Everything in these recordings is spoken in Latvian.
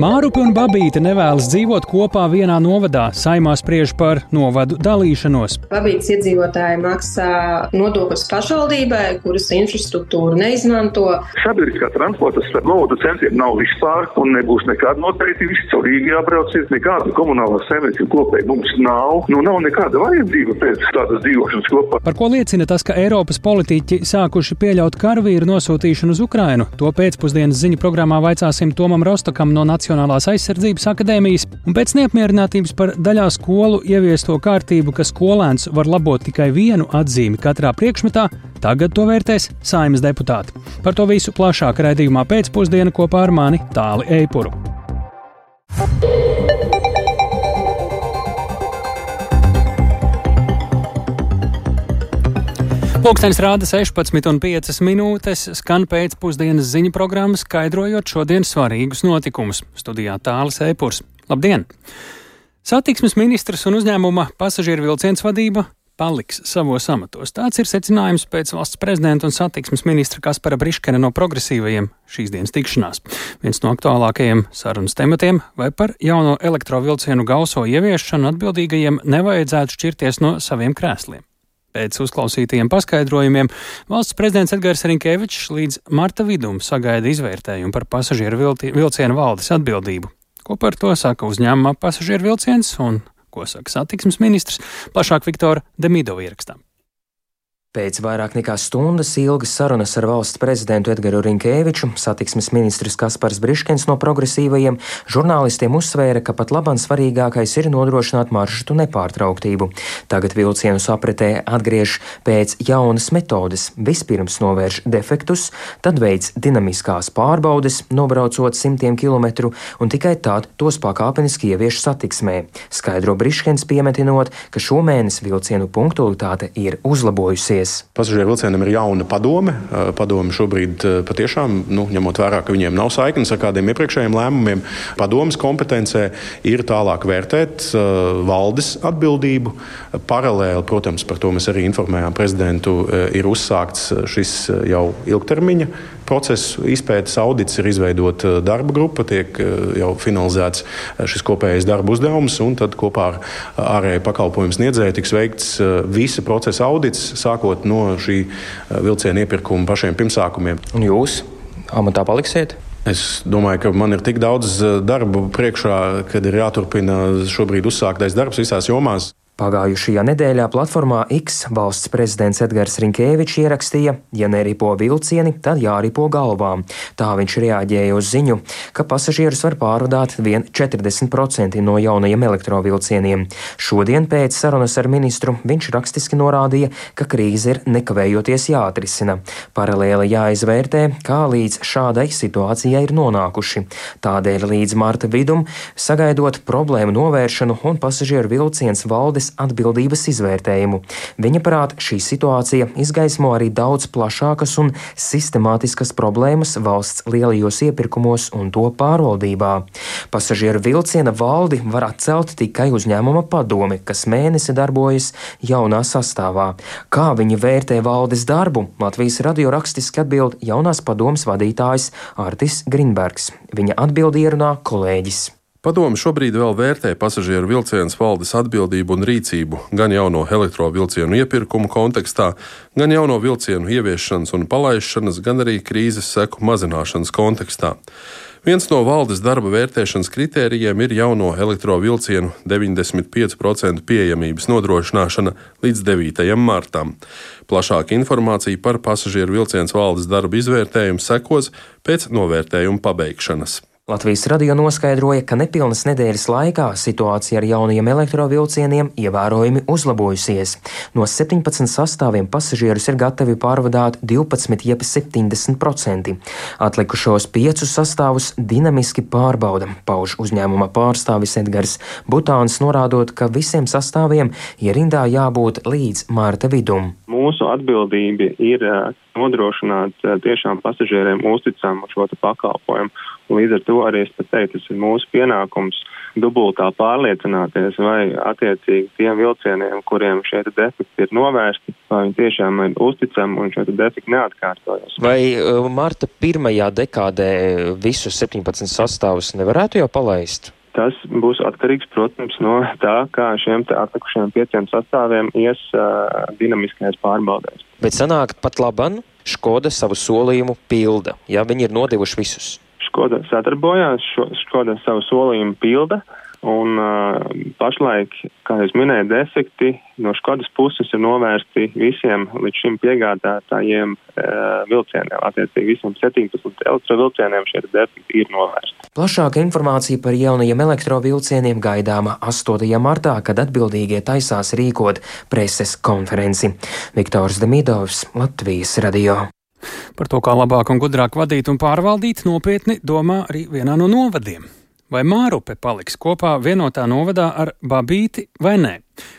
Mārupi un Babīte nevēlas dzīvot kopā vienā novadā. Saimā spriež par novadu dalīšanos. Babītes iedzīvotāji maksā nodokļus pašvaldībai, kuras infrastruktūru neizmanto. Sabiedriskā transporta starp novadu centriem nav vispār un nebūs nekāda noteikti. Visi caur Rīgu jābrauciet, nekāda komunālā saimniecība kopēji mums nav. Nu, nav nekāda vajadzība pēc tādas dzīvošanas kopā. Par ko liecina tas, ka Eiropas politiķi sākuši pieļaut karavīru nosūtīšanu uz Ukrainu. To pēcpusdienas ziņu programmā vaicāsim Tomam Rostokam no Nacionālajā. Nacionālās aizsardzības akadēmijas, un pēc neapmierinātības par daļā skolu ieviesto kārtību, ka skolēns var labot tikai vienu atzīmi katrā priekšmetā, tagad to vērtēs saimnes deputāti. Par to visu plašāk raidījumā pēcpusdienā kopā ar mani Tāli Eipuru. Pūkstens rāda 16,5 minūtes, skan pēcpusdienas ziņu programma, skaidrojot šodienas svarīgus notikumus. Studijā tālāk Eipurs. Labdien! Satiksmes ministrs un uzņēmuma pasažieru vilciens vadība paliks savos amatos. Tāds ir secinājums pēc valsts prezidenta un satiksmes ministra Kaspara Briškena no progresīvajiem šīs dienas tikšanās. Viens no aktuālākajiem sarunas tematiem - vai par jauno elektrovilcienu gauso ieviešanu atbildīgajiem nevajadzētu šķirties no saviem krēsliem. Pēc uzklausītajiem paskaidrojumiem valsts prezidents Edgars Rinkevičs līdz marta vidum sagaida izvērtējumu par pasažieru vilcienu valdes atbildību. Ko par to saka uzņēmuma pasažieru vilciens un ko saka satiksmes ministrs, plašāk Viktora Demidova ierakstām. Pēc vairāk nekā stundas ilgas sarunas ar valsts prezidentu Edgars Rinkēviču, satiksmes ministrs Kaspars Briškens no progresīvajiem, žurnālistiem uzsvēra, ka pat labam svarīgākais ir nodrošināt maršrutu nepārtrauktību. Tagad vilcienu sapratē atgriež pēc jaunas metodes. Vispirms novērš defektus, tad veids dinamiskās pārbaudes, nobraucot simtiem kilometru, un tikai tad tos pakāpeniski ievieš satiksmē. Skaidro Briškens piemetinot, ka šomēnes vilcienu punktualitāte ir uzlabojusies paldies. Pasažieru vilcienam ir jauna padome. Padome šobrīd patiešām, nu, ņemot vērā, ka viņiem nav saiknes ar kādiem iepriekšējiem lēmumiem, padomas kompetencē ir tālāk vērtēt valdes atbildību. Paralēli, protams, par to mēs arī informējām prezidentu, ir uzsākts šis jau ilgtermiņa procesu izpētes audits, ir izveidota darba grupa, tiek jau finalizēts šis kopējais darba uzdevums, un tad kopā ar ārēju pakalpojumu sniedzēju tiks veikts visa procesa audits, sākot no šī eh, vilciena iepirkuma pašiem pirmsākumiem. Un jūs amatā paliksiet? Es domāju, ka man ir tik daudz eh, darba priekšā, kad ir jāturpina šobrīd uzsāktais darbs visās jomās. Pagājušajā nedēļā platformā X valsts prezidents Edgars Rinkēvičs ierakstīja, ja neripo vilcieni, tad jāripo galvām. Tā viņš reaģēja uz ziņu, ka pasažierus var pārvadāt vien 40% no jaunajiem elektrovilcieniem. Šodien pēc sarunas ar ministru viņš rakstiski norādīja, ka krīze ir nekavējoties jāatrisina. Paralēli jāizvērtē, kā līdz šādai situācijai ir nonākuši. Tādēļ līdz marta vidum, sagaidot problēmu novēršanu un pasažieru vilciens valdes valdes atbildības izvērtējumu. Viņa prāt šī situācija izgaismo arī daudz plašākas un sistemātiskas problēmas valsts lielajos iepirkumos un to pārvaldībā. Pasažieru vilciena valdi var atcelt tikai uzņēmuma padome, kas mēnesi darbojas jaunā sastāvā. Kā viņi vērtē valdes darbu, Latvijas radio rakstiski atbild jaunās padomas vadītājs Artis Grinbergs. Viņa atbildi ierunā kolēģis. Padomu šobrīd vēl vērtē pasažieru vilcienu valdes atbildību un rīcību gan jauno elektrovilcienu iepirkumu kontekstā, gan jauno vilcienu ieviešanas un palaišanas, gan arī krīzes seku mazināšanas kontekstā. Viens no valdes darba vērtēšanas kritērijiem ir jauno elektrovilcienu 95% pieejamības nodrošināšana līdz 9. martam. Plašāka informācija par pasažieru vilcienu valdes darba izvērtējumu sekos pēc novērtējuma pabeigšanas. Latvijas radio noskaidroja, ka nepilnas nedēļas laikā situācija ar jaunajiem elektrovilcieniem ievērojami uzlabojusies. No 17 sastāviem pasažierus ir gatavi pārvadāt 12, jeb 70%. Atlikušos piecus sastāvus dinamiski pārbauda, pauž uzņēmuma pārstāvis Edgars Butāns, norādot, ka visiem sastāviem ir rindā jābūt līdz mārta vidum. Mūsu atbildība ir nodrošināt tiešām pasažieriem uzticamu šo pakalpojumu. Līdz ar to arī es teiktu, tas ir mūsu pienākums dubultā pārliecināties, vai attiecīgi tiem vilcieniem, kuriem šie defekti ir novērsti, vai viņi tiešām ir uzticami un šie defekti neatkārtojas. Vai uh, marta pirmajā dekādē visus 17 sastāvus nevarētu jau palaist? Tas būs atkarīgs, protams, no tā, kā šiem atlikušajiem pieciem sastāviem ies uh, dinamiskajās pārbaudēs. Bet sanāk pat laban, Škoda savu solījumu pilda, ja viņi ir nodevuši visus. Škoda sadarbojās, šo, Škoda savu solījumu pilda. Un uh, pašlaik, kā jau minēju, defekti no Škodas puses ir novērsti visiem līdz šim piegādātājiem uh, vilcieniem. Attiecīgi visiem 17 elektrovilcieniem šie defekti ir novērsti. Plašāka informācija par jaunajiem elektrovilcieniem gaidāma 8. martā, kad atbildīgie taisās rīkot preses konferenci. Viktors Demidovs, Latvijas radio. Par to, kā labāk un gudrāk vadīt un pārvaldīt, nopietni domā arī vienā no novadiem. Vai Mārupe paliks kopā vienotā novadā ar Babīti vai nē?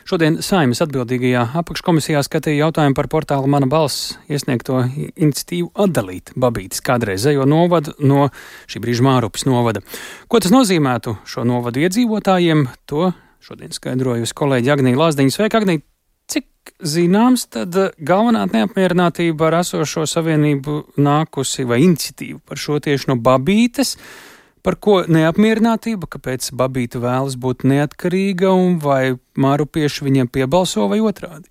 Šodien Saimas atbildīgajā apakškomisijā skatīja jautājumu par portāla Mana balss iesniegto iniciatīvu atdalīt Babītis kādreizējo novadu no šī brīža Mārupes novada. Ko tas nozīmētu šo novadu iedzīvotājiem, to šodien skaidrojusi kolēģi Agnija Lāsdiņa. Sveika, Agnija! Cik zināms, tad eh, galvenā neapmierinātība ar esošo savienību nākusi vai iniciatīva par šo tieši no Babītes, par ko neapmierinātība, kāpēc Babīta vēlas būt neatkarīga un vai Mārupieši viņiem piebalso vai otrādi?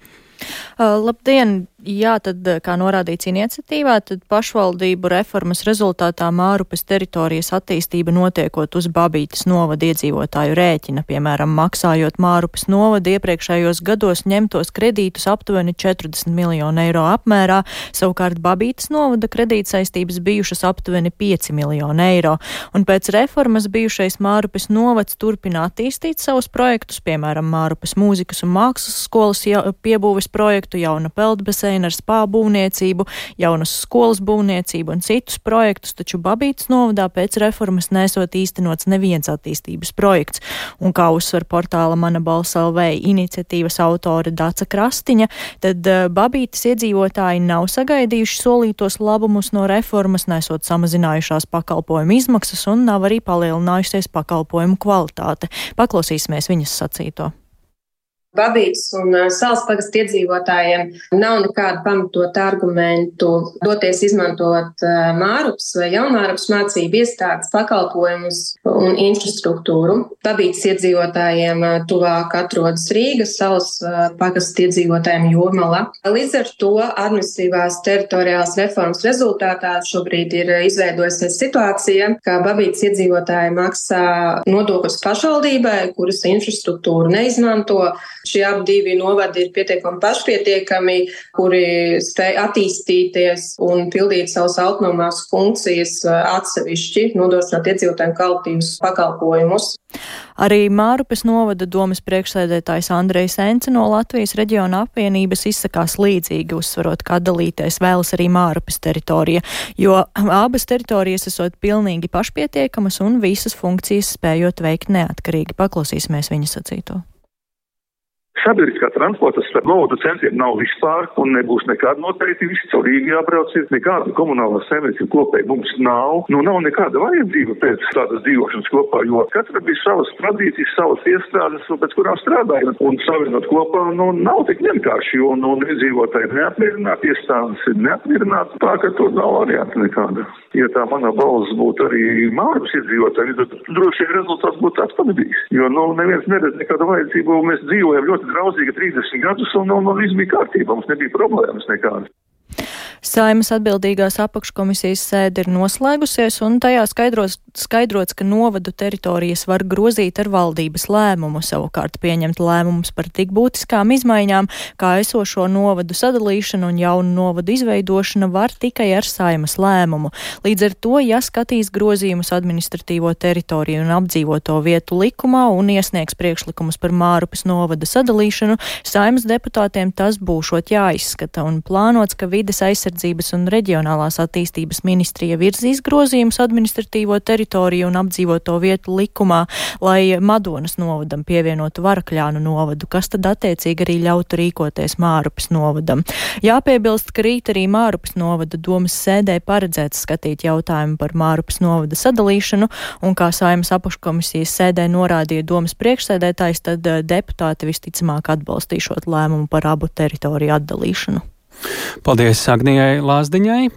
Uh, labdien! Jā, tad, kā norādīts iniciatīvā, tad pašvaldību reformas rezultātā Mārupes teritorijas attīstība notiekot uz Babītas novada iedzīvotāju rēķina, piemēram, maksājot Mārupes novada iepriekšējos gados ņemtos kredītus aptuveni 40 miljonu eiro apmērā, savukārt Babītas novada kredītsaistības bijušas aptuveni 5 miljonu eiro, un pēc reformas bijušais Mārupes novads turpina attīstīt savus projektus, piemēram, Mārupes mūzikas un mākslas skolas piebūves projektu, jauna peldbaseina ar spā būvniecību, jaunas skolas būvniecību un citus projektus, taču Babītas novadā pēc reformas nesot īstenots neviens attīstības projekts. Un kā uzsver portāla Mana balsa LV iniciatīvas autore Daca Krastiņa, tad eh, Babītas iedzīvotāji nav sagaidījuši solītos labumus no reformas, nesot samazinājušās pakalpojumu izmaksas un nav arī palielinājusies pakalpojumu kvalitāte. Paklausīsimies viņas sacīto. Babītas un salas pagastu iedzīvotājiem nav nekādu pamatotu argumentu doties izmantot mārups vai jaunmārups mācību iestādes pakalpojumus un infrastruktūru. Babītas iedzīvotājiem tuvāk atrodas Rīgas salas pagastu iedzīvotājiem Jūrmala. Līdz ar to administratīvās teritoriālas reformas rezultātā šobrīd ir izveidojusies situācija, ka Babītas iedzīvotāji maksā nodokļus pašvaldībai, kuras infrastruktūru neizmanto. Šie abi divi novadi ir pietiekami pašpietiekami, kuri spēj attīstīties un pildīt savas autonomās funkcijas uh, atsevišķi, nodrošināt iedzīvotājiem kvalitīvus pakalpojumus. Arī Mārupes novada domas priekšsēdētājs Andrejs Ence no Latvijas reģiona apvienības izsakās līdzīgi, uzsverot, ka dalīties vēlas arī Mārupes teritorija, jo abas teritorijas esot pilnīgi pašpietiekamas un visas funkcijas spējot veikt neatkarīgi. Paklausīsimies viņa sacīto. Sabiedriskā transporta starp novodu centriem nav vispār un nebūs nekāda noteikti. Visi caur Rīgu jābrauc, nekāda komunālā saimniecība kopēji mums nav. Nu, nav nekāda vajadzība pēc tādas dzīvošanas kopā, jo katra bija savas tradīcijas, savas iestrādes, pēc kurām strādāja. Un savienot kopā, nu, nav tik vienkārši, jo, nu, iedzīvotāji ir neapmierināti, iestādes ir neapmierināti, tā ka tur nav varianta nekāda. Ja tā mana balss būtu arī Mārus iedzīvotāji, tad droši vien rezultāts būtu tāds pat bijis. Jo, nu, neviens neredz nekādu vajadzību, mēs dzīvojam ļoti draudzīga 30 gadus, un, un, un viss bija kārtībā, mums nebija problēmas nekādas. Saimas atbildīgās apakškomisijas sēde ir noslēgusies, un tajā skaidros, skaidrots, ka novadu teritorijas var grozīt ar valdības lēmumu, savukārt pieņemt lēmumus par tik būtiskām izmaiņām, kā esošo novadu sadalīšanu un jaunu novadu izveidošana var tikai ar saimas lēmumu. Līdz ar to, ja skatīs grozījumus administratīvo teritoriju un apdzīvoto vietu likumā un iesniegs priekšlikumus par Mārupes novada sadalīšanu, saimas deputātiem tas būšot jāizskata un plānots, ka vides aizsardzības aizsardzības un reģionālās attīstības ministrija virzīs grozījumus administratīvo teritoriju un apdzīvoto vietu likumā, lai Madonas novadam pievienotu Varakļānu novadu, kas tad attiecīgi arī ļautu rīkoties Mārupes novadam. Jāpiebilst, ka rīt arī Mārupes novada domas sēdē paredzēts skatīt jautājumu par Mārupes novada sadalīšanu, un kā saimas apakškomisijas sēdē norādīja domas priekšsēdētājs, tad eh, deputāti visticamāk atbalstīšot lēmumu par abu teritoriju atdalīšanu. Paldies Agnijai Lāsdiņai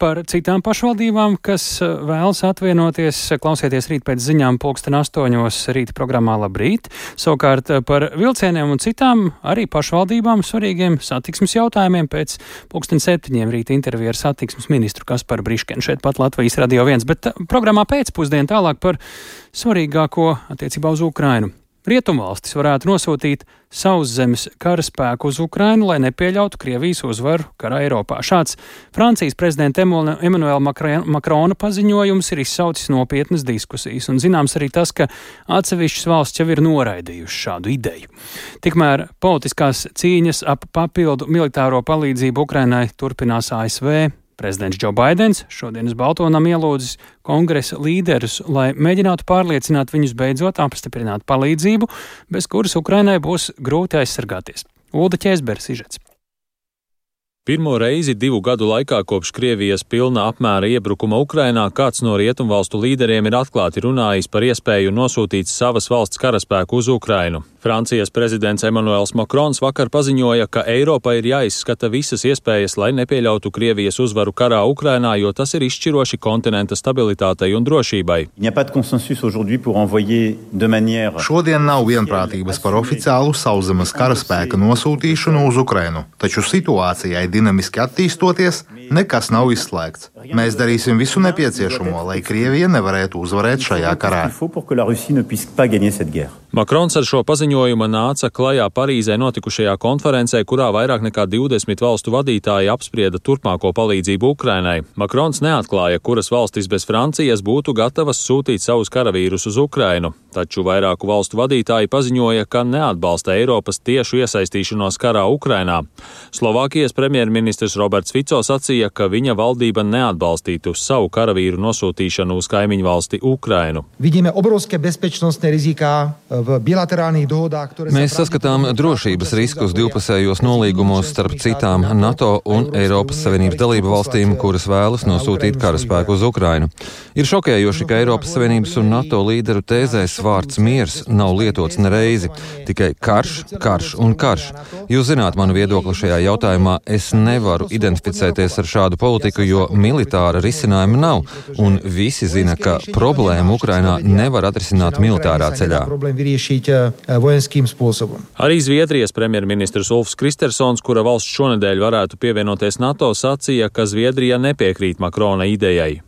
par citām pašvaldībām, kas uh, vēlas atvienoties. Klausieties rīt pēc ziņām pulksten astoņos rīta programmā Labrīt. Savukārt uh, par vilcieniem un citām arī pašvaldībām svarīgiem satiksmes jautājumiem pēc pulksten septiņiem rīta intervija ar satiksmes ministru Kasparu Briškenu šeit pat Latvijas Radio 1, bet uh, programmā pēcpusdien tālāk par svarīgāko attiecībā uz Ukrainu. Rietumvalstis varētu nosūtīt savus zemes karaspēku uz Ukrainu, lai nepieļautu Krievijas uzvaru karā Eiropā. Šāds Francijas prezidenta Emanuela Makrona paziņojums ir izsaucis nopietnas diskusijas, un zināms arī tas, ka atsevišķas valsts jau ir noraidījušas šādu ideju. Tikmēr politiskās cīņas ap papildu militāro palīdzību Ukrainai turpinās ASV, Prezidents Džo Baidens šodienas Baltonam ielūdzis kongresa līderus, lai mēģinātu pārliecināt viņus beidzot apstiprināt palīdzību, bez kuras Ukrainai būs grūti aizsargāties. Ulda Ķēzbers ižets. Pirmo reizi divu gadu laikā kopš Krievijas pilna apmēra iebrukuma Ukrainā kāds no rietumvalstu līderiem ir atklāti runājis par iespēju nosūtīt savas valsts karaspēku uz Ukrainu. Francijas prezidents Emmanuels Macrons vakar paziņoja, ka Eiropa ir jāizskata visas iespējas, lai nepieļautu Krievijas uzvaru karā Ukrainā, jo tas ir izšķiroši kontinenta stabilitātei un drošībai. Šodien nav vienprātības par oficiālu sauszemes karaspēka nosūtīšanu uz Ukrainu, taču situācijai dinamiski attīstoties, nekas nav izslēgts. Mēs darīsim visu nepieciešamo, lai Krievija nevarētu uzvarēt šajā karā. Makrons ar šo paziņojumu nāca klajā Parīzē notikušajā konferencē, kurā vairāk nekā 20 valstu vadītāji apsprieda turpmāko palīdzību Ukrainai. Makrons neatklāja, kuras valstis bez Francijas būtu gatavas sūtīt savus karavīrus uz Ukrainu, taču vairāku valstu vadītāji paziņoja, ka neatbalsta Eiropas tiešu iesaistīšanos karā Ukrainā. Slovākijas premjerministrs Roberts Fico sacīja, ka viņa valdība neatbalstītu savu karavīru nosūtīšanu uz kaimiņu valsti Ukrainu. Vidíme obrovské bezpečnostné rizika Mēs saskatām drošības riskus divpusējos nolīgumos starp citām NATO un Eiropas Savienības dalību valstīm, kuras vēlas nosūtīt karaspēku uz Ukrainu. Ir šokējoši, ka Eiropas Savienības un NATO līderu tēzēs vārds miers nav lietots nereizi, tikai karš, karš un karš. Jūs zināt manu viedokli šajā jautājumā. Es nevaru identificēties ar šādu politiku, jo militāra risinājuma nav, un visi zina, ka problēmu Ukrainā nevar atrisināt militārā ceļā vyriešiť eh, vojenským spôsobom. Arī Zviedrijas premjerministrs Ulfs Kristersons, kura valsts šonadēļ varētu pievienoties NATO, sacīja, ka Zviedrija nepiekrīt Makrona idejai.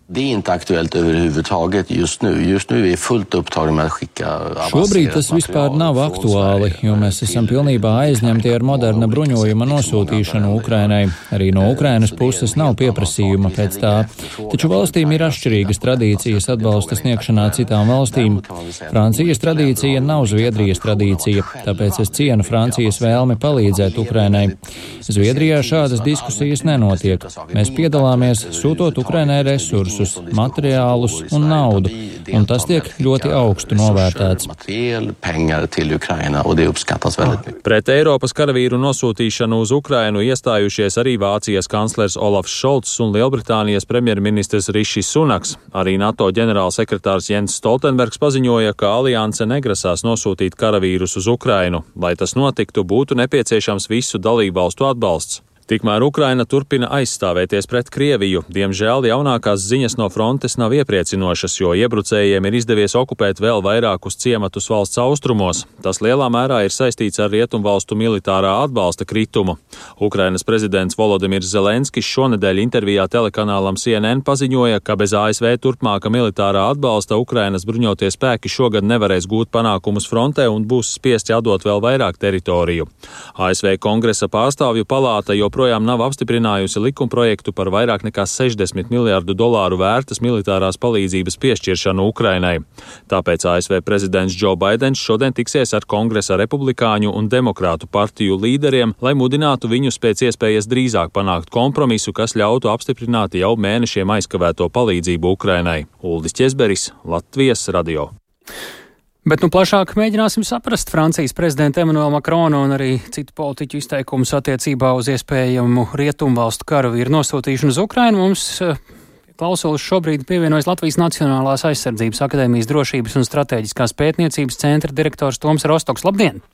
Nu. Just nu är vi fullt upptagna med att skicka Šobrīd tas vispār nav aktuāli, jo mēs esam pilnībā aizņemti ar moderna bruņojuma nosūtīšanu Ukrainai. Arī no Ukrainas puses nav pieprasījuma pēc tā. Taču valstīm ir atšķirīgas tradīcijas atbalsta sniegšanā citām valstīm. Francijas tradīcija nav Zviedrijas tradīcija, tāpēc es cienu Francijas vēlmi palīdzēt Ukrainai. Zviedrijā šādas diskusijas nenotiek. Mēs piedalāmies sūtot Ukrainai resursus, materiālus un naudu, un tas tiek ļoti augstu novērtēts. Pret Eiropas karavīru nosūtīšanu uz Ukrainu iestājušies arī Vācijas kanclers Olafs Šolts un Lielbritānijas premjerministrs Rišis Sunaks. Arī NATO ģenerālsekretārs Jens Stoltenbergs paziņoja, ka alianse negrasās nosūtīt karavīrus uz Ukrainu. Lai tas notiktu, būtu nepieciešams visu dalībvalstu atbalsts. Tikmēr Ukraina turpina aizstāvēties pret Krieviju. Diemžēl jaunākās ziņas no frontes nav iepriecinošas, jo iebrucējiem ir izdevies okupēt vēl vairākus ciematus valsts austrumos. Tas lielā mērā ir saistīts ar rietumvalstu militārā atbalsta kritumu. Ukrainas prezidents Volodimirs Zelenskis šonedēļ intervijā telekanālam CNN paziņoja, ka bez ASV turpmāka militārā atbalsta Ukrainas bruņotie spēki šogad nevarēs gūt panākumus frontē un būs spiesti atdot vēl vairāk teritoriju. ASV kongresa pārstāvju palāta joprojām joprojām nav apstiprinājusi likumprojektu par vairāk nekā 60 miljārdu dolāru vērtas militārās palīdzības piešķiršanu Ukrainai. Tāpēc ASV prezidents Joe Bidenis šodien tiksies ar kongresa republikāņu un demokrātu partiju līderiem, lai mudinātu viņus pēc iespējas drīzāk panākt kompromisu, kas ļautu apstiprināt jau mēnešiem aizkavēto palīdzību Ukrainai. Uldis Česberis, Latvijas radio. Bet nu plašāk mēģināsim saprast Francijas prezidenta Emanuela Makrona un arī citu politiķu izteikumus attiecībā uz iespējamu rietumvalstu karavīru nosūtīšanu uz Ukrainu. Mums eh, klausulis šobrīd pievienojas Latvijas Nacionālās aizsardzības akadēmijas drošības un strateģiskās pētniecības centra direktors Toms Rostoks. Labdien!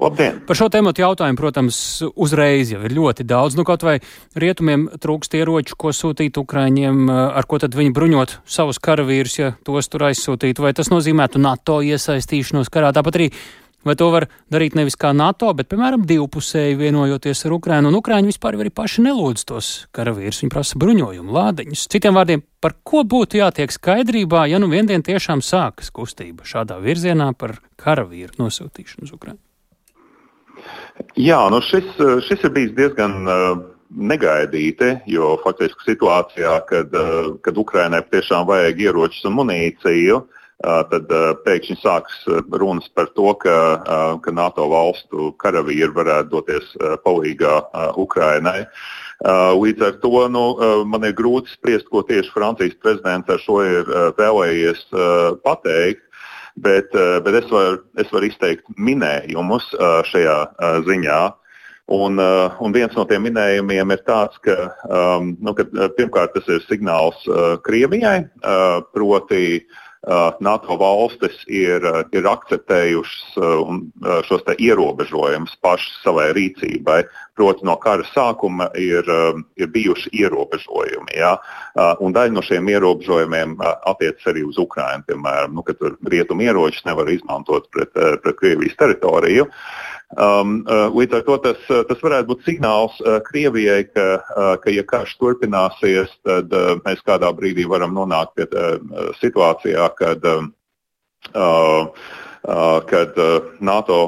Labdien! Par šo tēmu jautājumu, protams, uzreiz jau ir ļoti daudz. Nu, kaut vai rietumiem trūkst ieroču, ko sūtīt Ukraiņiem, ar ko tad viņi bruņot savus karavīrus, ja tos tur aizsūtītu. Vai tas nozīmētu NATO iesaistīšanos karā? Tāpat arī Vai to var darīt nevis kā NATO, bet, piemēram, divpusēji vienojoties ar Ukrainu? Un Ukraiņi vispār arī paši nelūdz tos karavīrus. Viņi prasa bruņojumu, lādiņus. Citiem vārdiem, par ko būtu jātiek skaidrībā, ja nu viendien tiešām sākas kustība šādā virzienā par karavīru nosūtīšanu uz Ukrainu? Jā, nu šis, šis ir bijis diezgan uh, negaidīti, jo faktiski situācijā, kad, uh, kad Ukrainai tiešām vajag ieročus un munīciju, tad pēkšņi sāks runas par to, ka, ka NATO valstu karavīri varētu doties palīgā Ukrainai. Līdz ar to nu, man ir grūti spriest, ko tieši Francijas prezidents ar šo ir vēlējies pateikt. Bet, eh, bet es, varu, es varu izteikt minējumus eh, šajā eh, ziņā. Un, un viens no tiem minējumiem ir tāds, ka, um, nu, ka pirmkārt tas ir signāls uh, Krievijai, uh, proti uh, NATO valstis ir, ir akceptējušas šos ierobežojumus pašas savai rīcībai. Proti, no kara sākuma ir, ir bijuši ierobežojumi. Ja? Daļa no šiem ierobežojumiem attiecas arī uz Ukrajinu. Piemēram, nu, ka tur rietumu ieročus nevar izmantot pret, pret Krievijas teritoriju. Um, uh, līdz ar to tas, uh, tas varētu būt signāls uh, Krievijai, ka, ka ja karš turpināsies, tad mēs kādā brīdī varam nonākt pie situācijā, kad, um, kad NATO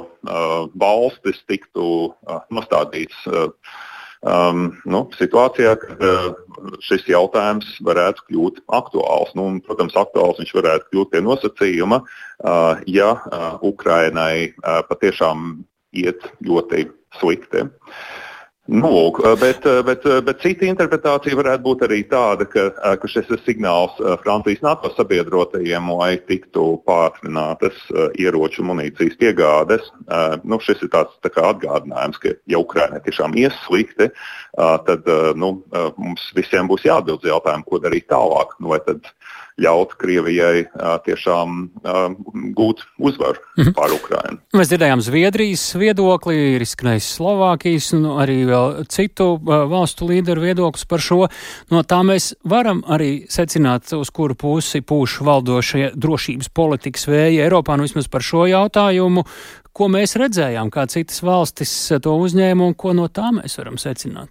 valstis tiktu nostādīts. Um, nu, situācijā, kad uh, šis jautājums varētu kļūt aktuāls. Nu, un, protams, aktuāls viņš varētu kļūt pie nosacījuma, uh, ja uh, Ukrainai uh, patiešām iet ļoti slikti. Nu, lūk, bet, bet, bet cita interpretācija varētu būt arī tāda, ka, ka šis ir signāls Francijas NATO sabiedrotajiem, lai tiktu pātrinātas ieroču munīcijas piegādes. Nu, šis ir tāds tā atgādinājums, ka, ja Ukrainai tiešām ies slikti, tad nu, mums visiem būs jāatbild jautājumu, ko darīt tālāk. Nu, vai tad ļaut Krievijai tiešām gūt uzvaru -hmm. pār Ukrajinu. Mēs dzirdējām Zviedrijas viedokli, ir izskanējis Slovākijas un arī vēl citu valstu līderu viedoklis par šo. No tā mēs varam arī secināt, uz kuru pusi pūš valdošie drošības politikas vēji Eiropā, nu vismaz par šo jautājumu. Ko mēs redzējām, kā citas valstis to uzņēma un ko no tā mēs varam secināt?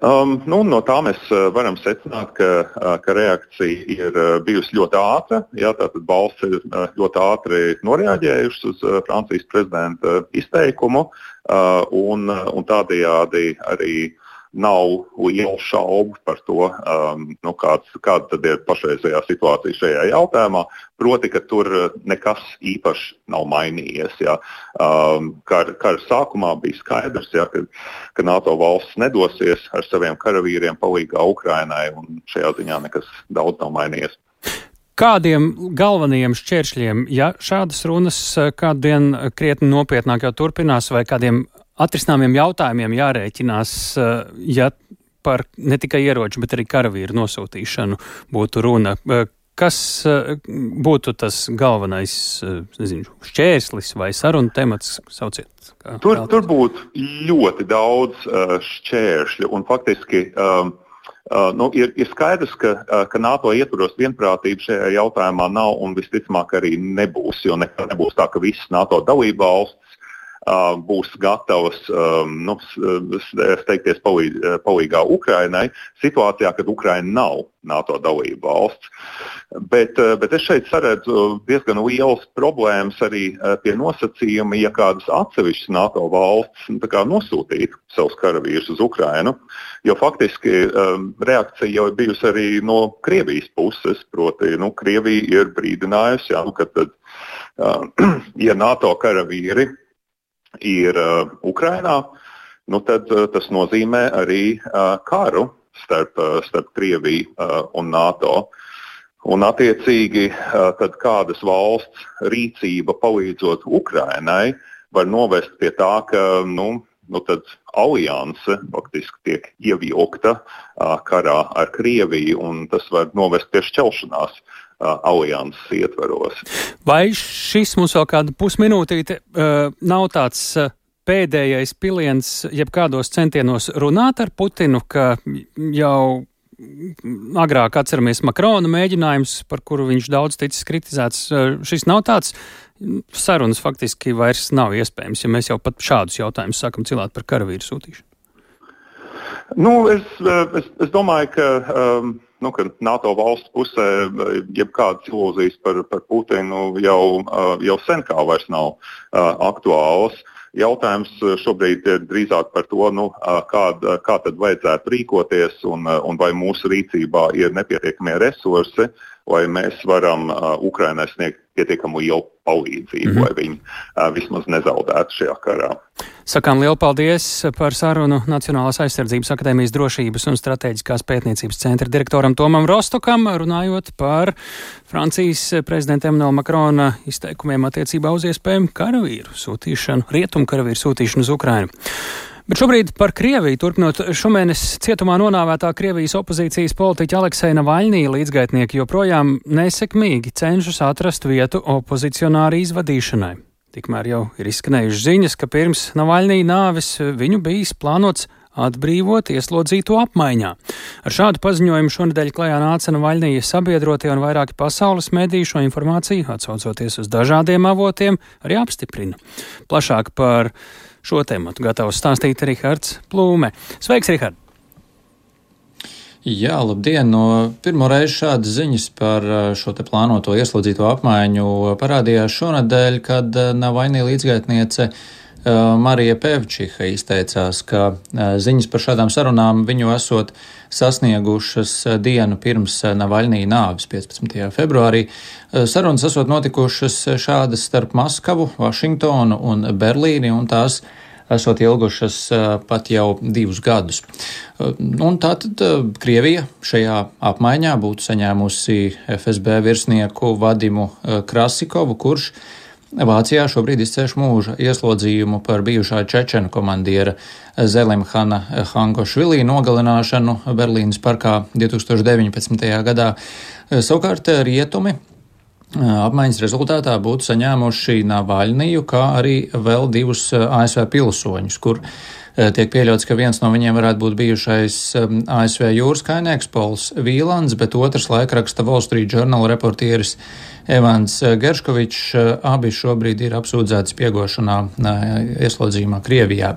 Um, nu, no tā mēs uh, varam secināt, ka, uh, ka reakcija ir uh, bijusi ļoti ātra. Jā, tātad valsts ir ļoti ātri noreaģējušas uz Francijas prezidenta izteikumu, un, un tādējādi arī nav lielu šaubu par to, um, nu, kāds, kāda ir pašreizējā situācija šajā jautājumā. Proti, ka tur uh, nekas īpaši nav mainījies. Ja. Um, kara, kara sākumā bija skaidrs, ja, ka, ka NATO valsts nedosies ar saviem karavīriem palīgā Ukrainai, un šajā ziņā nekas daudz nav mainījies. Kādiem galvenajiem šķēršļiem, ja šādas runas uh, kādien krietni nopietnāk jau turpinās, vai kādiem atrisināmiem jautājumiem jārēķinās, eh, ja par ne tikai ieroču, bet arī karavīru nosūtīšanu būtu runa. Eh, kas eh, būtu tas galvenais nezinu, šķērslis vai sarunu temats? Sauciet, tur, tur būtu ļoti daudz šķēršļu un faktiski. Um, Uh, nu, ir, ir skaidrs, ka, uh, ka NATO ietvaros vienprātība šajā jautājumā nav un visticamāk arī nebūs. Jo nekad nebūs tā, ka visas NATO dalībvalstis būs gatavas nu, steigties palīgā Ukrainai situācijā, kad Ukraina nav NATO dalība valsts. Bet, bet es šeit saredzu diezgan lielas problēmas arī pie nosacījuma, ja kādas atsevišķas NATO valsts nu, nosūtītu savus karavīrus uz Ukrainu. Jo faktiski reakcija jau ir bijusi arī no Krievijas puses. Proti, nu, Krievija ir brīdinājusi, ja, nu, ka tad, ja NATO karavīri ir uh, Ukrainā, nu tad uh, tas nozīmē arī uh, karu starp, uh, starp Krieviju uh, un NATO. Un, attiecīgi, uh, tad kādas valsts rīcība palīdzot Ukrainai var novest pie tā, ka nu, nu tad alianse faktiski tiek ievilkta uh, karā ar Krieviju, un tas var novest pie šķelšanās alianses ietveros. Vai šis mums vēl kāda pusminūtīte nav tāds pēdējais piliens jebkādos centienos runāt ar Putinu, ka jau agrāk atceramies Makrona mēģinājums, par kuru viņš daudz ticis kritizēts. Šis nav tāds sarunas faktiski vairs nav iespējams, ja mēs jau pat šādus jautājumus sākam cilāt par karavīru sūtīšanu. Nu, es, es, es domāju, ka um, nu, ka NATO valstu pusē jebkādas ilūzijas par, par Putinu jau, jau sen kā vairs nav aktuālas. Jautājums šobrīd ir drīzāk par to, nu, kād, kā tad vajadzētu rīkoties un, un vai mūsu rīcībā ir nepietiekamie resursi, lai mēs varam Ukrainai sniegt pietiekamu lielu palīdzību, mm -hmm. lai viņi uh, vismaz nezaudētu šajā karā. Sakām lielu paldies par sarunu Nacionālās aizsardzības akadēmijas drošības un strateģiskās pētniecības centra direktoram Tomam Rostokam, runājot par Francijas prezidenta Emmanuela Makrona izteikumiem attiecībā uz iespējumu karavīru sūtīšanu, rietumu karavīru sūtīšanu uz Ukrainu. Bet šobrīd par Krieviju. Turpinot šomēnes cietumā nonāvētā Krievijas opozīcijas politiķa Alekseja Navaļnī līdzgaitnieki joprojām nesekmīgi cenšas atrast vietu opozicionāri izvadīšanai. Tikmēr jau ir izskanējušas ziņas, ka pirms Navaļnī nāves viņu bijis plānots atbrīvot ieslodzīto apmaiņā. Ar šādu paziņojumu šonadēļ klajā nāca Navaļnija sabiedrotie un vairāki pasaules mediji šo informāciju, atsaucoties uz dažādiem avotiem, arī apstiprina. Plašāk par Šo tēmu gatavs stāstīt Rihards Plūme. Sveiks, Rihard! Jā, labdien! No pirmo reizi šādas ziņas par uh, šo te plānoto ieslodzīto apmaiņu parādījās šonadēļ, kad uh, Navainī līdzgaitniece uh, Marija Pevčiha izteicās, ka ziņas par šādām sarunām viņu esot sasniegušas dienu pirms Navaļnī nāves 15. februārī. Sarunas esot notikušas šādas starp Maskavu, Vašingtonu un Berlīni, un tās esot ilgušas pat jau divus gadus. Un tātad Krievija šajā apmaiņā būtu saņēmusi FSB virsnieku Vadimu Krasikovu, kurš Vācijā šobrīd izcēš mūža ieslodzījumu par bijušā čečena komandiera Zelimhana Hangošvilī nogalināšanu Berlīnas parkā 2019. gadā. Savukārt rietumi apmaiņas rezultātā būtu saņēmuši Navaļniju, kā arī vēl divus ASV pilsoņus, kur tiek pieļauts, ka viens no viņiem varētu būt bijušais ASV jūras kainieks Pols Vīlans, bet otrs laikraksta Wall Street Journal reportieris Evans Gerškovičs. Abi šobrīd ir apsūdzēti spiegošanā ieslodzījumā Krievijā.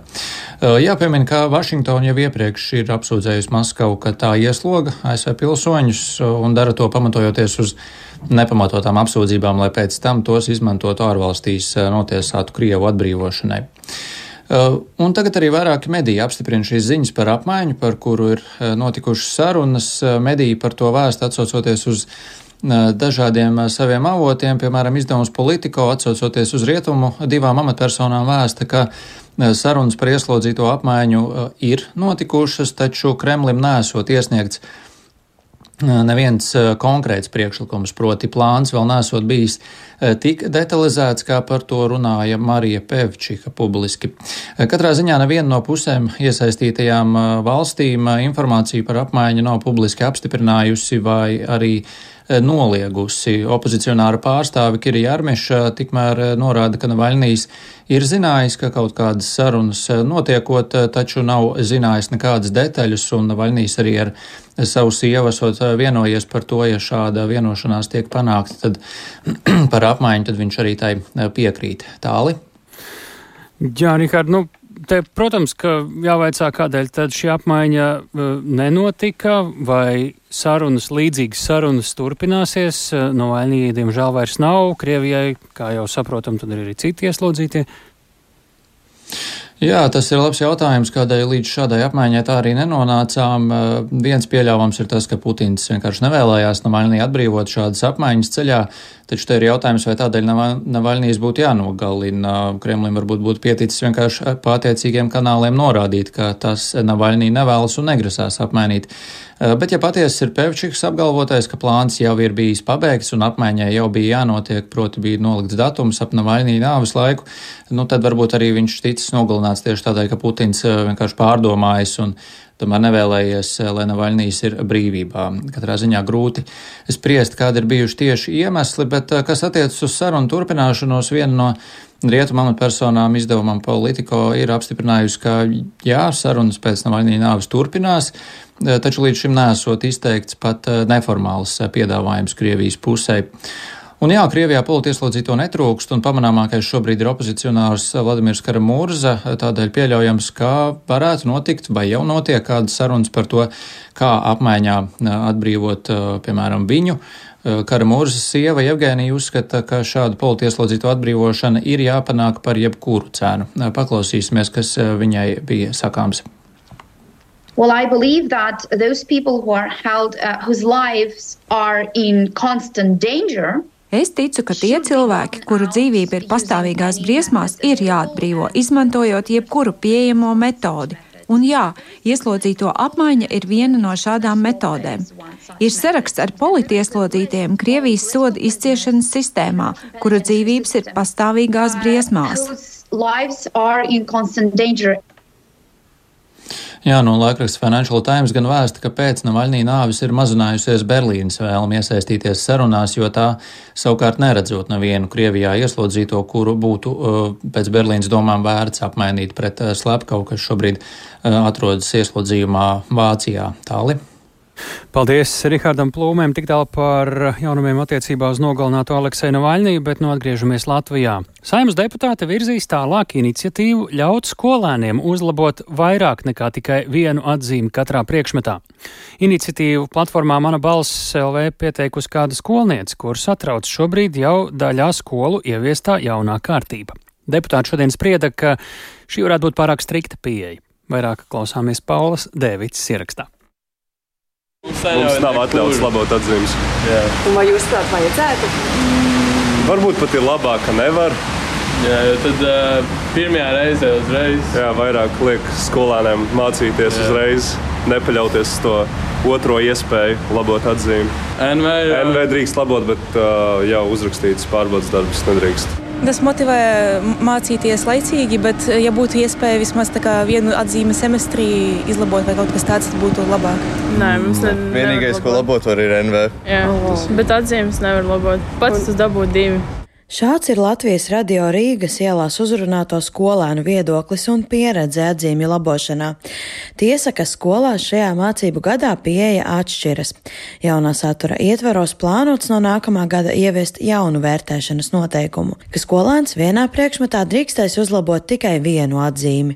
Jāpiemina, ka Vašingtona jau iepriekš ir apsūdzējusi Maskavu, ka tā iesloga ASV pilsoņus un dara to pamatojoties uz nepamatotām apsūdzībām, lai pēc tam tos izmantotu ārvalstīs eh, notiesātu Krievu atbrīvošanai. Eh, un tagad arī vairāki mediji apstiprina šīs ziņas par apmaiņu, par kuru ir eh, notikušas sarunas. Mediji par to vēst atsaucoties uz dažādiem saviem avotiem, piemēram, izdevums Politico atsaucoties uz rietumu divām amatpersonām vēsta, ka sarunas par ieslodzīto apmaiņu ir notikušas, taču Kremlim nesot iesniegts neviens konkrēts priekšlikums, proti plāns vēl nesot bijis tik detalizēts, kā par to runāja Marija Pevčika publiski. Katrā ziņā neviena no pusēm iesaistītajām valstīm informāciju par apmaiņu nav publiski apstiprinājusi vai arī noliegusi. Opozicionāra pārstāve Kirija Armeša tikmēr norāda, ka Navaļnijas ir zinājis, ka kaut kādas sarunas notiekot, taču nav zinājis nekādas detaļas, un Navaļnijas arī ar savu sievu esot eh, vienojies par to, ja šāda vienošanās tiek panākta, tad par apmaiņu tad viņš arī tai eh, piekrīt. Tāli. Jā, Rihard, nu, te, protams, ka jāvaicā, kādēļ tad šī apmaiņa uh, nenotika, vai sarunas, līdzīgas sarunas turpināsies. No vainīgi, diemžēl, vairs nav. Krievijai, kā jau saprotam, tad ir arī citi ieslodzītie. Jā, tas ir labs jautājums, kādēļ līdz šādai apmaiņai tā arī nenonācām. Viens pieļāvums ir tas, ka Putins vienkārši nevēlējās Navaļnī atbrīvot šādas apmaiņas ceļā. Taču te ir jautājums, vai tādēļ Navaļnijas būtu jānogalina. Kremlim varbūt būtu pieticis vienkārši pa attiecīgiem kanāliem norādīt, ka tas Navaļnī nevēlas un negrasās apmainīt. Eh, bet, ja patiesi ir Pevčiks apgalvotais, ka plāns jau ir bijis pabeigts un apmaiņai jau bija jānotiek, proti bija nolikts datums ap Navaļnī nāves laiku, nu tad varbūt arī viņš ticis nogalināts tieši tādēļ, ka Putins eh, vienkārši pārdomājis un tomēr nevēlējies, eh, lai Navaļnīs ir brīvībā. Katrā ziņā grūti spriest, kādi ir bijuši tieši iemesli, bet eh, kas attiecas uz sarunu turpināšanos, viena no rietumu amatpersonām izdevumam Politico ir apstiprinājusi, ka jā, sarunas pēc Navaļnī nāves turpinās, eh, taču līdz šim nesot izteikts pat neformāls piedāvājums Krievijas pusē. Un jā, Krievijā politieslodzīto netrūkst, un pamanāmākais šobrīd ir opozicionārs Vladimirs Karamurza. Tādēļ pieļaujams, ka varētu notikt vai jau notiek kādas sarunas par to, kā apmaiņā atbrīvot, piemēram, viņu. Karamūrzas sieva Evgēnija uzskata, ka šāda politieslodzīto atbrīvošana ir jāpanāk par jebkuru cenu. Paklausīsimies, kas viņai bija sakāms. Well, I believe that those people who are held, uh, whose lives are in constant danger, Es ticu, ka tie cilvēki, kuru dzīvība ir pastāvīgās briesmās, ir jāatbrīvo, izmantojot jebkuru pieejamo metodi. Un jā, ieslodzīto apmaiņa ir viena no šādām metodēm. Ir saraksts ar politieslodzītiem Krievijas soda izciešanas sistēmā, kuru dzīvības ir pastāvīgās briesmās. Jā, no laikraksta Financial Times gan vēsta, ka pēc Navaļnī nāvis ir mazinājusies Berlīnas vēlme iesaistīties sarunās, jo tā savukārt neredzot nevienu Krievijā ieslodzīto, kuru būtu uh, pēc Berlīnas domām vērts apmainīt pret uh, Slepkavu, kas šobrīd uh, atrodas ieslodzījumā Vācijā. Tāli. Paldies Rihardam Plūmēm tik tālu par jaunumiem attiecībā uz nogalināto Aleksēnu Vaļniju, bet nu atgriežamies Latvijā. Saimnes deputāte virzīs tālāk iniciatīvu ļaut skolēniem uzlabot vairāk nekā tikai vienu atzīmi katrā priekšmetā. Iniciatīvu platformā Mana balss LV pieteikusi kāda skolniece, kur satrauc šobrīd jau daļā skolu ieviestā jaunā kārtība. Deputāti šodien sprieda, ka šī varētu būt pārāk strikta pieeja. Vairāk klausāmies Paulas Dēvids ierakstā. Mums nav atļauts labot atzīmes. Vai jūs tādu vajadzētu? Varbūt pat ir labāk, ka nevar. Jā, jo tad uh, pirmajā reizē uzreiz. Jā, vairāk liek skolēniem mācīties Jā. uzreiz, nepaļauties uz to otro iespēju labot atzīmi. NV, jau... NV drīkst labot, bet uh, jau uzrakstīts pārbaudas darbus nedrīkst. Tas motivē mācīties laicīgi, bet, ja būtu iespēja vismaz vienu atzīmi semestrī izlabot vai kaut kas tāds, tad būtu labāk. Nē, mums ne, vienīgais, ko labot, var ir NV. Jā, oh. bet atzīmes nevar labot. Pats tas dabūt divi. Šāds ir Latvijas radio Rīgas ielās uzrunāto skolēnu viedoklis un pieredze atzīmju labošanā. Tiesa, ka skolās šajā mācību gadā pieeja atšķiras. Jaunā satura ietveros plānots no nākamā gada ieviest jaunu vērtēšanas noteikumu, ka skolēns vienā priekšmetā drīkstēs uzlabot tikai vienu atzīmi.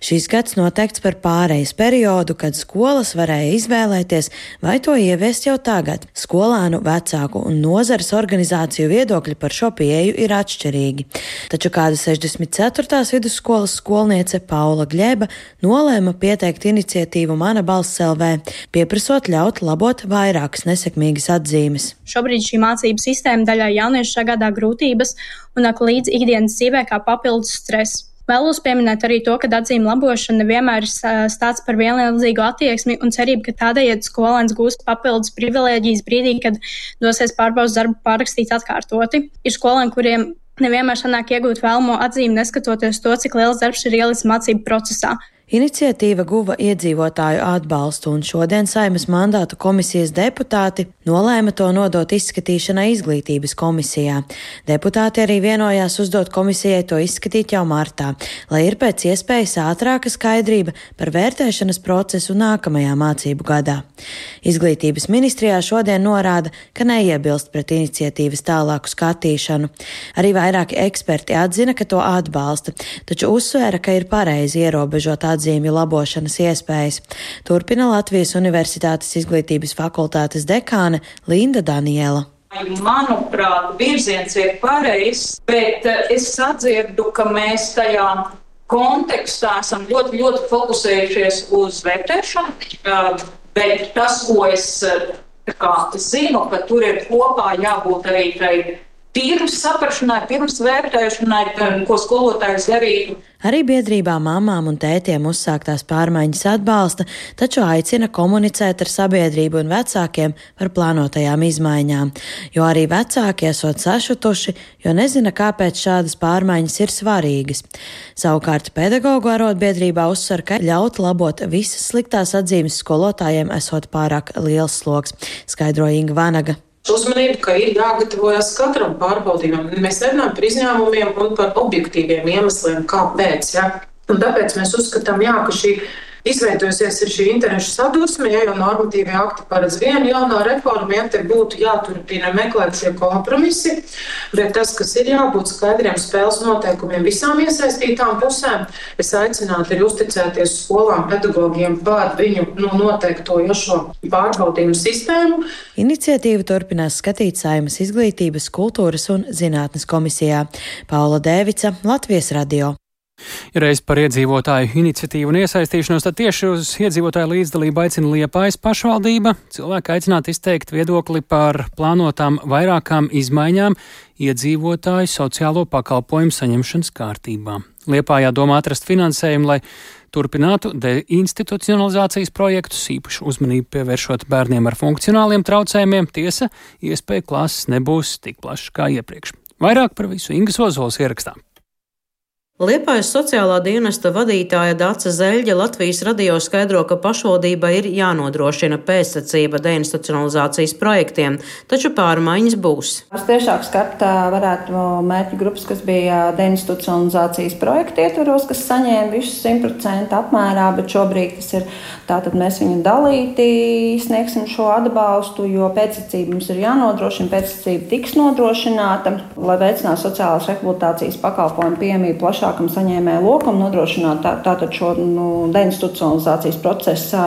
Šīs gads noteikts par pārejas periodu, kad skolas varēja izvēlēties, vai to ieviest jau tagad. Skolēnu, vecāku un nozares organizāciju viedokļi par šo pieeju pieeju ir atšķirīgi. Taču kāda 64. vidusskolas skolniece Paula Gļeba nolēma pieteikt iniciatīvu Mana balss LV, pieprasot ļaut labot vairākas nesekmīgas atzīmes. Šobrīd šī mācību sistēma daļai jauniešu sagādā grūtības un nāk līdz ikdienas dzīvē kā papildus stress. Vēlos pieminēt arī to, ka atzīme labošana nevienmēr ir stāsts par vienlīdzīgu attieksmi un cerību, ka tādējādi skolēns gūs papildus privilēģijas brīdī, kad dosies pārbaudas darbu pārrakstīt atkārtoti. Ir skolēni, kuriem nevienmēr sanāk iegūt vēlamo atzīmi, neskatoties to, cik liels darbs ir ielicis mācību procesā. Iniciatīva guva iedzīvotāju atbalstu, un šodien Saimas mandātu komisijas deputāti nolēma to nodot izskatīšanai izglītības komisijā. Deputāti arī vienojās uzdot komisijai to izskatīt jau martā, lai ir pēc iespējas ātrāka skaidrība par vērtēšanas procesu nākamajā mācību gadā. Izglītības ministrijā šodien norāda, ka neiebilst pret iniciatīvas tālāku skatīšanu. Arī vairāki eksperti atzina, ka to atbalsta, taču uzsvēra, ka ir pareizi ierobežot atzīšanu atzīmju labošanas iespējas. Turpina Latvijas Universitātes izglītības fakultātes dekāne Linda Daniela. Manuprāt, virziens ir pareizs, bet eh, es sadzirdu, ka mēs tajā kontekstā esam ļoti, ļoti fokusējušies uz vērtēšanu. Eh, bet tas, ko es eh, kā, zinu, ka tur ir kopā jābūt arī tai pirms saprašanai, pirms vērtēšanai, ko skolotājs darītu. Arī biedrībā mamām un tētiem uzsāktās pārmaiņas atbalsta, taču aicina komunicēt ar sabiedrību un vecākiem par plānotajām izmaiņām, jo arī vecāki esot sašutuši, jo nezina, kāpēc šādas pārmaiņas ir svarīgas. Savukārt pedagoģu arotbiedrībā uzsver, ka ļaut labot visas sliktās atzīmes skolotājiem esot pārāk liels sloks, skaidroja Inga Vanaga uzmanību, ka ir jāgatavojas katram pārbaudījumam. Mēs nerunājam par izņēmumiem un par objektīviem iemesliem, kāpēc. Ja? Un tāpēc mēs uzskatām, jā, ka šī Izveidojusies ir šī interešu sadursme, ja jau normatīvie akti paredz vienu jaunu reformu, ja te būtu jāturpina meklēt šie kompromisi, bet tas, kas ir jābūt skaidriem spēles noteikumiem visām iesaistītām pusēm, es aicinātu ir uzticēties skolām, pedagogiem par viņu nu, noteikto jošo pārbaudījumu sistēmu. Iniciatīva turpinās skatīt Saimas izglītības, kultūras un zinātnes komisijā. Paula Dēvica, Latvijas radio. Ja reiz par iedzīvotāju iniciatīvu un iesaistīšanos, tad tieši uz iedzīvotāju līdzdalību aicina Liepājas pašvaldība. Cilvēki aicināti izteikt viedokli par plānotām vairākām izmaiņām iedzīvotāju sociālo pakalpojumu saņemšanas kārtībā. Liepājā domā atrast finansējumu, lai turpinātu deinstitucionalizācijas projektus, īpaši uzmanību pievēršot bērniem ar funkcionāliem traucējumiem. Tiesa, iespēja klases nebūs tik plašas kā iepriekš. Vairāk par visu Ingas Ozols ierakstām. Liepājas sociālā dienesta vadītāja Dāca Zeļģa Latvijas radio skaidro, ka pašvaldība ir jānodrošina pēcsacība deinstitucionalizācijas projektiem, taču pārmaiņas būs. Mēs tiešāk skatā varētu mērķu grupas, kas bija deinstitucionalizācijas projekti ietvaros, kas saņēma visu 100% apmērā, bet šobrīd tas ir tātad mēs viņu dalīti sniegsim šo atbalstu, jo pēcsacība mums ir jānodrošina, pēcsacība tiks nodrošināta, lai veicinātu sociālās rehabilitācijas pakalpojumu piemību plašāk plašākam saņēmēju lokam, nodrošināt tā, tātad šo nu, deinstitucionalizācijas procesu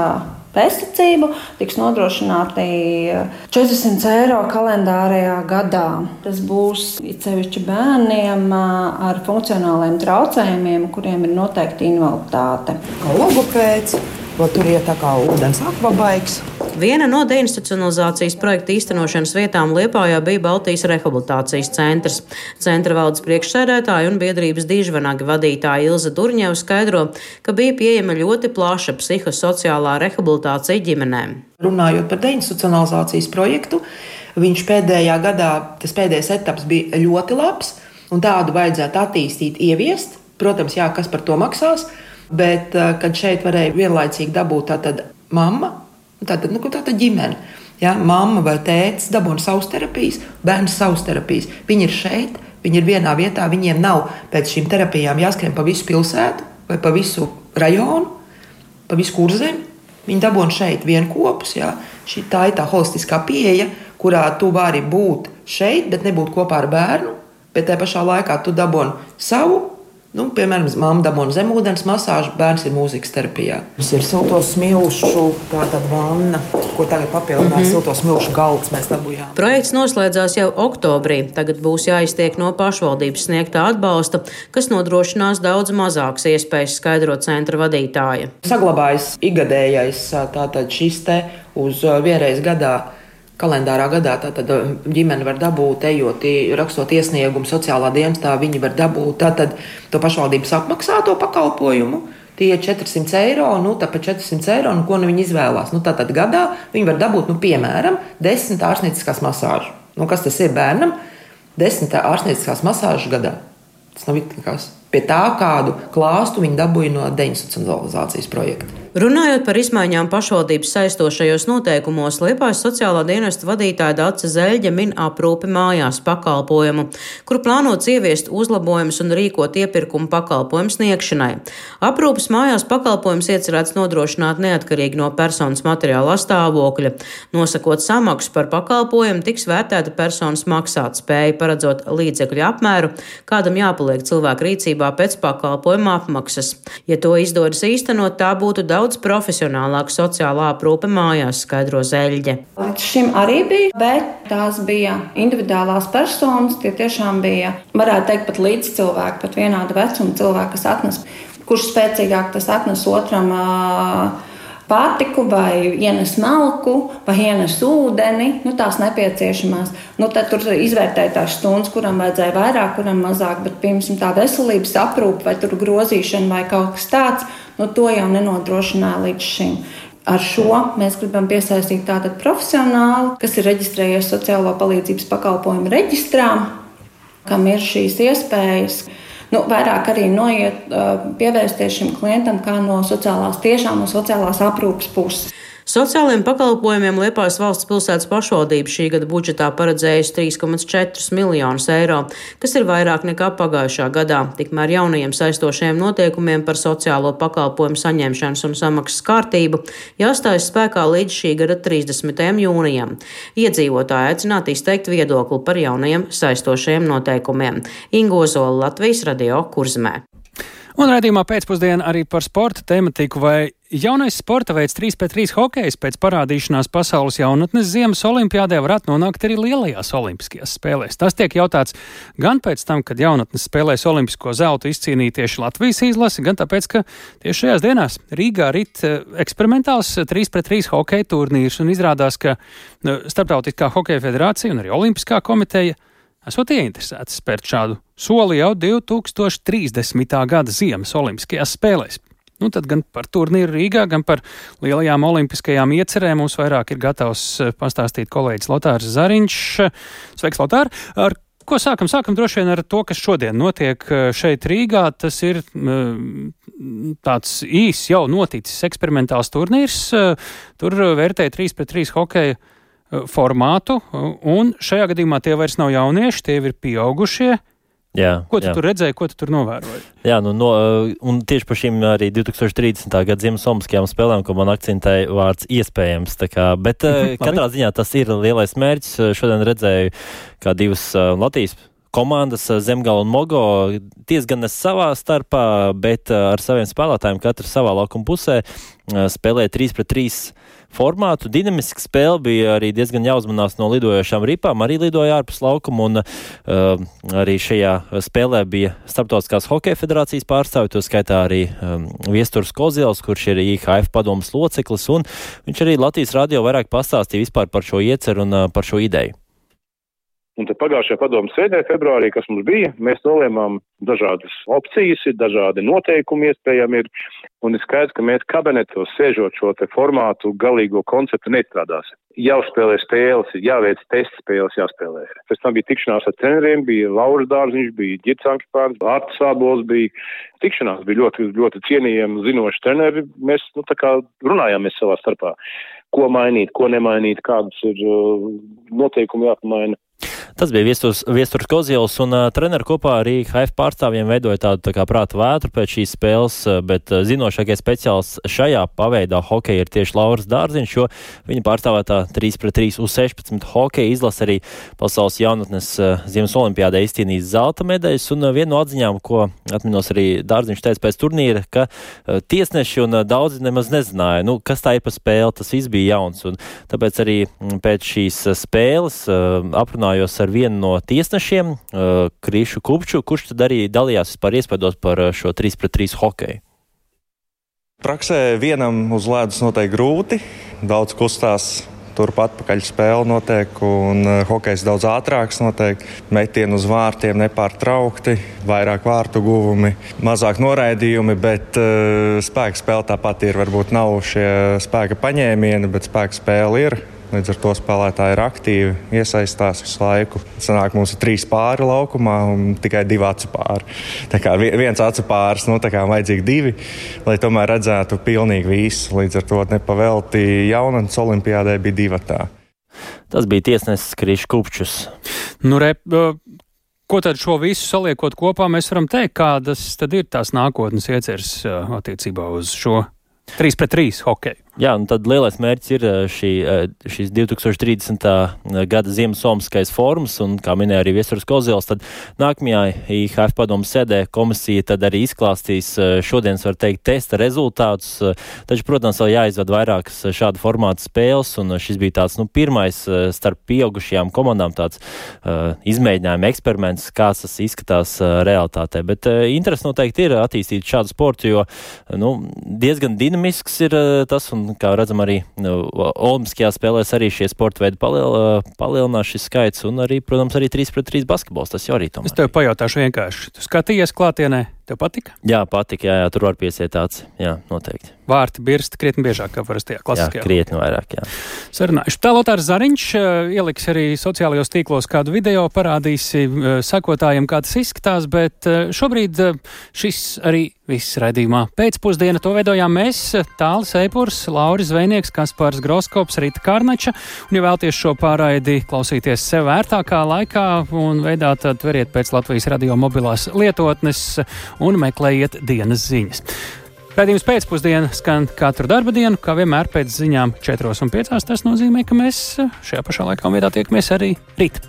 pēstniecību, tiks nodrošināti 400 eiro kalendārajā gadā. Tas būs cevišķi bērniem ar funkcionāliem traucējumiem, kuriem ir noteikti invaliditāte. Kā logopēds, tur ir tā kā ūdens akvabaigs. Viena no deinstitucionalizācijas projekta īstenošanas vietām Liepājā bija Baltijas rehabilitācijas centrs. Centra valdes priekšsēdētāja un biedrības dižvanagi vadītāja Ilza Durņeva skaidro, ka bija pieejama ļoti plaša psihosociālā rehabilitācija ģimenēm. Runājot par deinstitucionalizācijas projektu, viņš pēdējā gadā, tas pēdējais etaps bija ļoti labs, un tādu vajadzētu attīstīt, ieviest. Protams, jā, kas par to maksās, bet eh, kad šeit varēja vienlaicīgi dabūt tātad mamma, Tātad, nu, tātad ģimene. Ja, mamma vai tēvs dabūna savas terapijas, bērns savas terapijas. Viņi ir šeit, viņi ir vienā vietā, viņiem nav pēc šīm terapijām jāskrien pa visu pilsētu vai pa visu rajonu, pa visu kurzemi. Viņi dabūna šeit vienopus. Ja. Šī, tā ir tā holistiskā pieeja, kurā tu vari būt šeit, bet nebūt kopā ar bērnu. Bet tajā pašā laikā tu dabūni savu Nu, piemēram, mamma dabūna zemūdens masāžu, bērns ir mūzikas terapijā. Mums ir silto smilšu, tāda vanna, ko tagad papildinās mm -hmm. silto smilšu galds. Projekts noslēdzās jau oktobrī. Tagad būs jāiztiek no pašvaldības sniegtā atbalsta, kas nodrošinās daudz mazākas iespējas, skaidro centra vadītāja. Saglabājas ikgadējais tātad šis te uz vienreiz gadā kalendārā gadā tātad uh, ģimene var dabūt, ejot, rakstot iesniegumu sociālā dienestā, viņi var dabūt tātad to pašvaldības apmaksāto pakalpojumu. Tie ir 400 eiro, nu, tāpēc 400 eiro, nu, ko nu viņi izvēlās. Nu, tātad gadā viņi var dabūt, nu, piemēram, 10 ārstnieciskās masāžas. Nu, kas tas ir bērnam? 10 ārstnieciskās masāžas gadā. Tas nav nekas. pie tā, kādu klāstu viņi dabūja no deinstitucionalizācijas projekta. Runājot par izmaiņām pašvaldības saistošajos noteikumos, Liepājas sociālā dienesta vadītāja Dāca Zeļģa min aprūpi mājās pakalpojumu, kur plānots ieviest uzlabojumus un rīkot iepirkumu pakalpojumu sniegšanai. Aprūpas mājās pakalpojums iecerēts nodrošināt neatkarīgi no personas materiālā stāvokļa. Nosakot samaksu par pakalpojumu, tiks vērtēta personas maksāt spēja, paredzot līdzekļu apmēru, kādam jāpaliek cilvēku rīcībā pēc pakalpojuma apmaksas. Ja to izdodas īstenot, tā būtu daudz daudz profesionālāka sociālā aprūpe mājās, skaidro Zeļģe. Līdz šim arī bija, bet tās bija individuālās personas. Tie tiešām bija, varētu teikt, pat līdzcilvēki, pat vienāda vecuma cilvēki, kas atnes, kurš spēcīgāk tas atnes otram. Uh, pārtiku, vai ienes malku, vai ienes ūdeni, nu, tās nepieciešamās. Nu, tad tur izvērtēja tās stundas, kuram vajadzēja vairāk, kuram mazāk, bet, piemēram, tā veselības aprūpe vai grozīšana vai kaut kas tāds, nu, to jau nenodrošināja līdz šim. Ar šo mēs gribam piesaistīt tādu profesionāli, kas ir reģistrējies sociālo palīdzības pakalpojumu reģistrā, kam ir šīs iespējas nu, vairāk arī noiet, pievērsties šim klientam kā no sociālās, tiešām no sociālās aprūpas puses. Sociālajiem pakalpojumiem Liepājas valsts pilsētas pašvaldība šī gada budžetā paredzējusi 3,4 miljonus eiro, kas ir vairāk nekā pagājušā gadā. Tikmēr jaunajiem saistošajiem noteikumiem par sociālo pakalpojumu saņemšanas un samaksas kārtību jāstājas spēkā līdz šī gada 30. jūnijam. Iedzīvotāji aicināti izteikt viedokli par jaunajiem saistošajiem noteikumiem. Ingozola Latvijas radio kurzmē. Un raidījumā pēcpusdienā arī par sporta tematiku vai jaunais sporta veids 3x3 hokejs pēc parādīšanās pasaules jaunatnes ziemas olimpiādē varētu nonākt arī lielajās olimpiskajās spēlēs. Tas tiek jautāts gan pēc tam, kad jaunatnes spēlēs olimpisko zeltu izcīnīja tieši Latvijas izlase, gan tāpēc, ka tieši šajās dienās Rīgā rit eh, eksperimentāls 3x3 hokeja turnīrs un izrādās, ka eh, Starptautiskā hokeja federācija un arī Olimpiskā komiteja esot ieinteresēti spērt šādu soli jau 2030. gada Ziemas Olimpiskajās spēlēs. Nu, tad gan par turnīru Rīgā, gan par lielajām olimpiskajām iecerēm mums vairāk ir gatavs eh, pastāstīt kolēģis Lotārs Zariņš. Sveiks, Lotār! Ar ko sākam? Sākam droši vien ar to, kas šodien notiek eh, šeit Rīgā. Tas ir mm, tāds īs jau noticis eksperimentāls turnīrs. Tur vērtēja 3 pret 3 hokeja Eh, formātu, un šajā gadījumā tie vairs nav jaunieši, tie ir pieaugušie. Jā, ko tu jā. tur redzēji, ko tu tur novēroji? Jā, nu, no, eh, un tieši par šīm arī 2030. gada Ziemassvētku spēlēm, ko man akcentēja vārds iespējams. Kā, bet mm -hmm, katrā ziņā tas ir lielais mērķis. Šodien redzēju, kā divas Latvijas komandas Zemgala un Mogo diezgan savā starpā, bet ar saviem spēlētājiem katrs savā laukuma pusē spēlē 3 pret 3 formātu. Dinamiska spēle bija arī diezgan jāuzmanās no lidojošām ripām, arī lidoja ārpus laukuma, un uh, arī šajā spēlē bija Starptautiskās hokeja federācijas pārstāvi, to skaitā arī um, Viesturs Kozils, kurš ir IHF padomas loceklis, un viņš arī Latvijas radio vairāk pastāstīja vispār par šo ieceru un uh, par šo ideju. Un tad pagājušajā padomu sēdē, februārī, kas mums bija, mēs nolēmām dažādas opcijas, ir dažādi noteikumi iespējami ir, un ir skaidrs, ka mēs kabinetos sēžot šo te formātu galīgo konceptu nestrādāsim. Jāuzspēlē spēles, jāveic testa spēles, jāspēlē. Pēc tam bija tikšanās ar treneriem, bija Lauris Dārziņš, bija Ģits Ankspārns, Arts Sābols bija. Tikšanās bija ļoti, ļoti cienījami, zinoši treneri. Mēs, nu, tā kā runājāmies savā starpā ko mainīt, ko nemainīt, kādus ir uh, noteikumi jāpamaina. Tas bija Viesturs, Viesturs Kozils un uh, treneru kopā arī HF pārstāvjiem veidoja tādu tā kā prāta vētru pēc šīs spēles, bet uh, zinošākais speciāls šajā paveidā hokeja ir tieši Lauris Dārziņš, jo viņa pārstāvētā 3 pret 3 uz 16 hokeja izlasa arī pasaules jaunatnes uh, Ziemas olimpiādē izcīnījis zelta medaļas, un uh, viena no atziņām, ko atminos arī Dārziņš teica pēc turnīra, ka uh, tiesneši un uh, daudzi nemaz nezināja, nu, kas tā ir pa spēli, tas viss bija jauns, un tāpēc arī pēc šīs spēles uh, aprunājos ar ar vienu no tiesnešiem, uh, Krīšu Kupču, kurš tad arī dalījās par iespēdos par uh, šo 3 pret 3 hokeju. Praksē vienam uz ledus noteikti grūti, daudz kustās. Turpat atpakaļ spēle notiek, un uh, hokejs daudz ātrāks. Notiek. Metieni uz vārtiem nepārtraukti, vairāk vārtu guvumi, mazāk noraidījumi, bet uh, spēka spēle tāpat ir. Varbūt nav šie spēka paņēmieni, bet spēka spēle ir Līdz ar to spēlētāji ir aktīvi, iesaistās visu laiku. Sanāk, mums ir trīs pāri laukumā un tikai divi acu pāri. Tā kā viens acu pāris, nu tā kā vajadzīgi divi, lai tomēr redzētu pilnīgi visu. Līdz ar to nepavelti jaunatnes olimpiādē bija divi tā. Tas bija tiesnesis Krišs Kupčus. Nu, re, Ko tad šo visu saliekot kopā, mēs varam teikt, kādas tad ir tās nākotnes ieceres attiecībā uz šo 3 pret 3 hokeju? Jā, un tad lielais mērķis ir eh, šī, eh, šīs 2030. Eh, gada Ziemassomskais forums, un, kā minēja arī Viestures Kozils, tad nākamajā IHF padomu sēdē komisija tad arī izklāstīs šodienas, var teikt, testa rezultātus. Taču, protams, vēl jāizved vairākas šāda formāta spēles, un šis bija tāds, nu, pirmais starp pieaugušajām komandām tāds uh, izmēģinājuma eksperiments, kāds tas izskatās realitātē. Bet uh, interesi noteikti ir attīstīt šādu sportu, jo, nu, diezgan dinamisks ir uh, tas, un kā redzam, arī nu, Olimpiskajās spēlēs arī šie sporta veidi paliel, palielinās šis skaits, un arī, protams, arī 3 pret 3 basketbols. Tas jau arī tomēr. Es tev pajautāšu vienkārši. Tu skatījies klātienē? Tev patika? Jā, patika. Jā, jā tur var piesiet tāds. Jā, noteikti. Vārti birst krietni biežāk kā parastajā klasiskajā. Jā, krietni vairāk, jā. Sarunājuši. Tā Lotārs Zariņš ieliks arī sociālajos tīklos kādu video, parādīsi sakotājiem, kā tas izskatās, bet šobrīd šis arī viss raidījumā. Pēcpusdiena to veidojām mēs, Tālis Eipurs, Lauris Zvejnieks, Kaspars Groskops, Rita Kārnača, un, ja vēlties šo pārraidi klausīties sev vērtākā laikā un veidā, tad veriet pēc Latvijas radio mobilās lietotnes un meklējiet dienas ziņas. Pēdījums pēcpusdienā skan katru darba dienu, kā vienmēr pēc ziņām 4 un 5. Tas nozīmē, ka mēs šajā pašā laikā un vietā tiekamies arī rīt.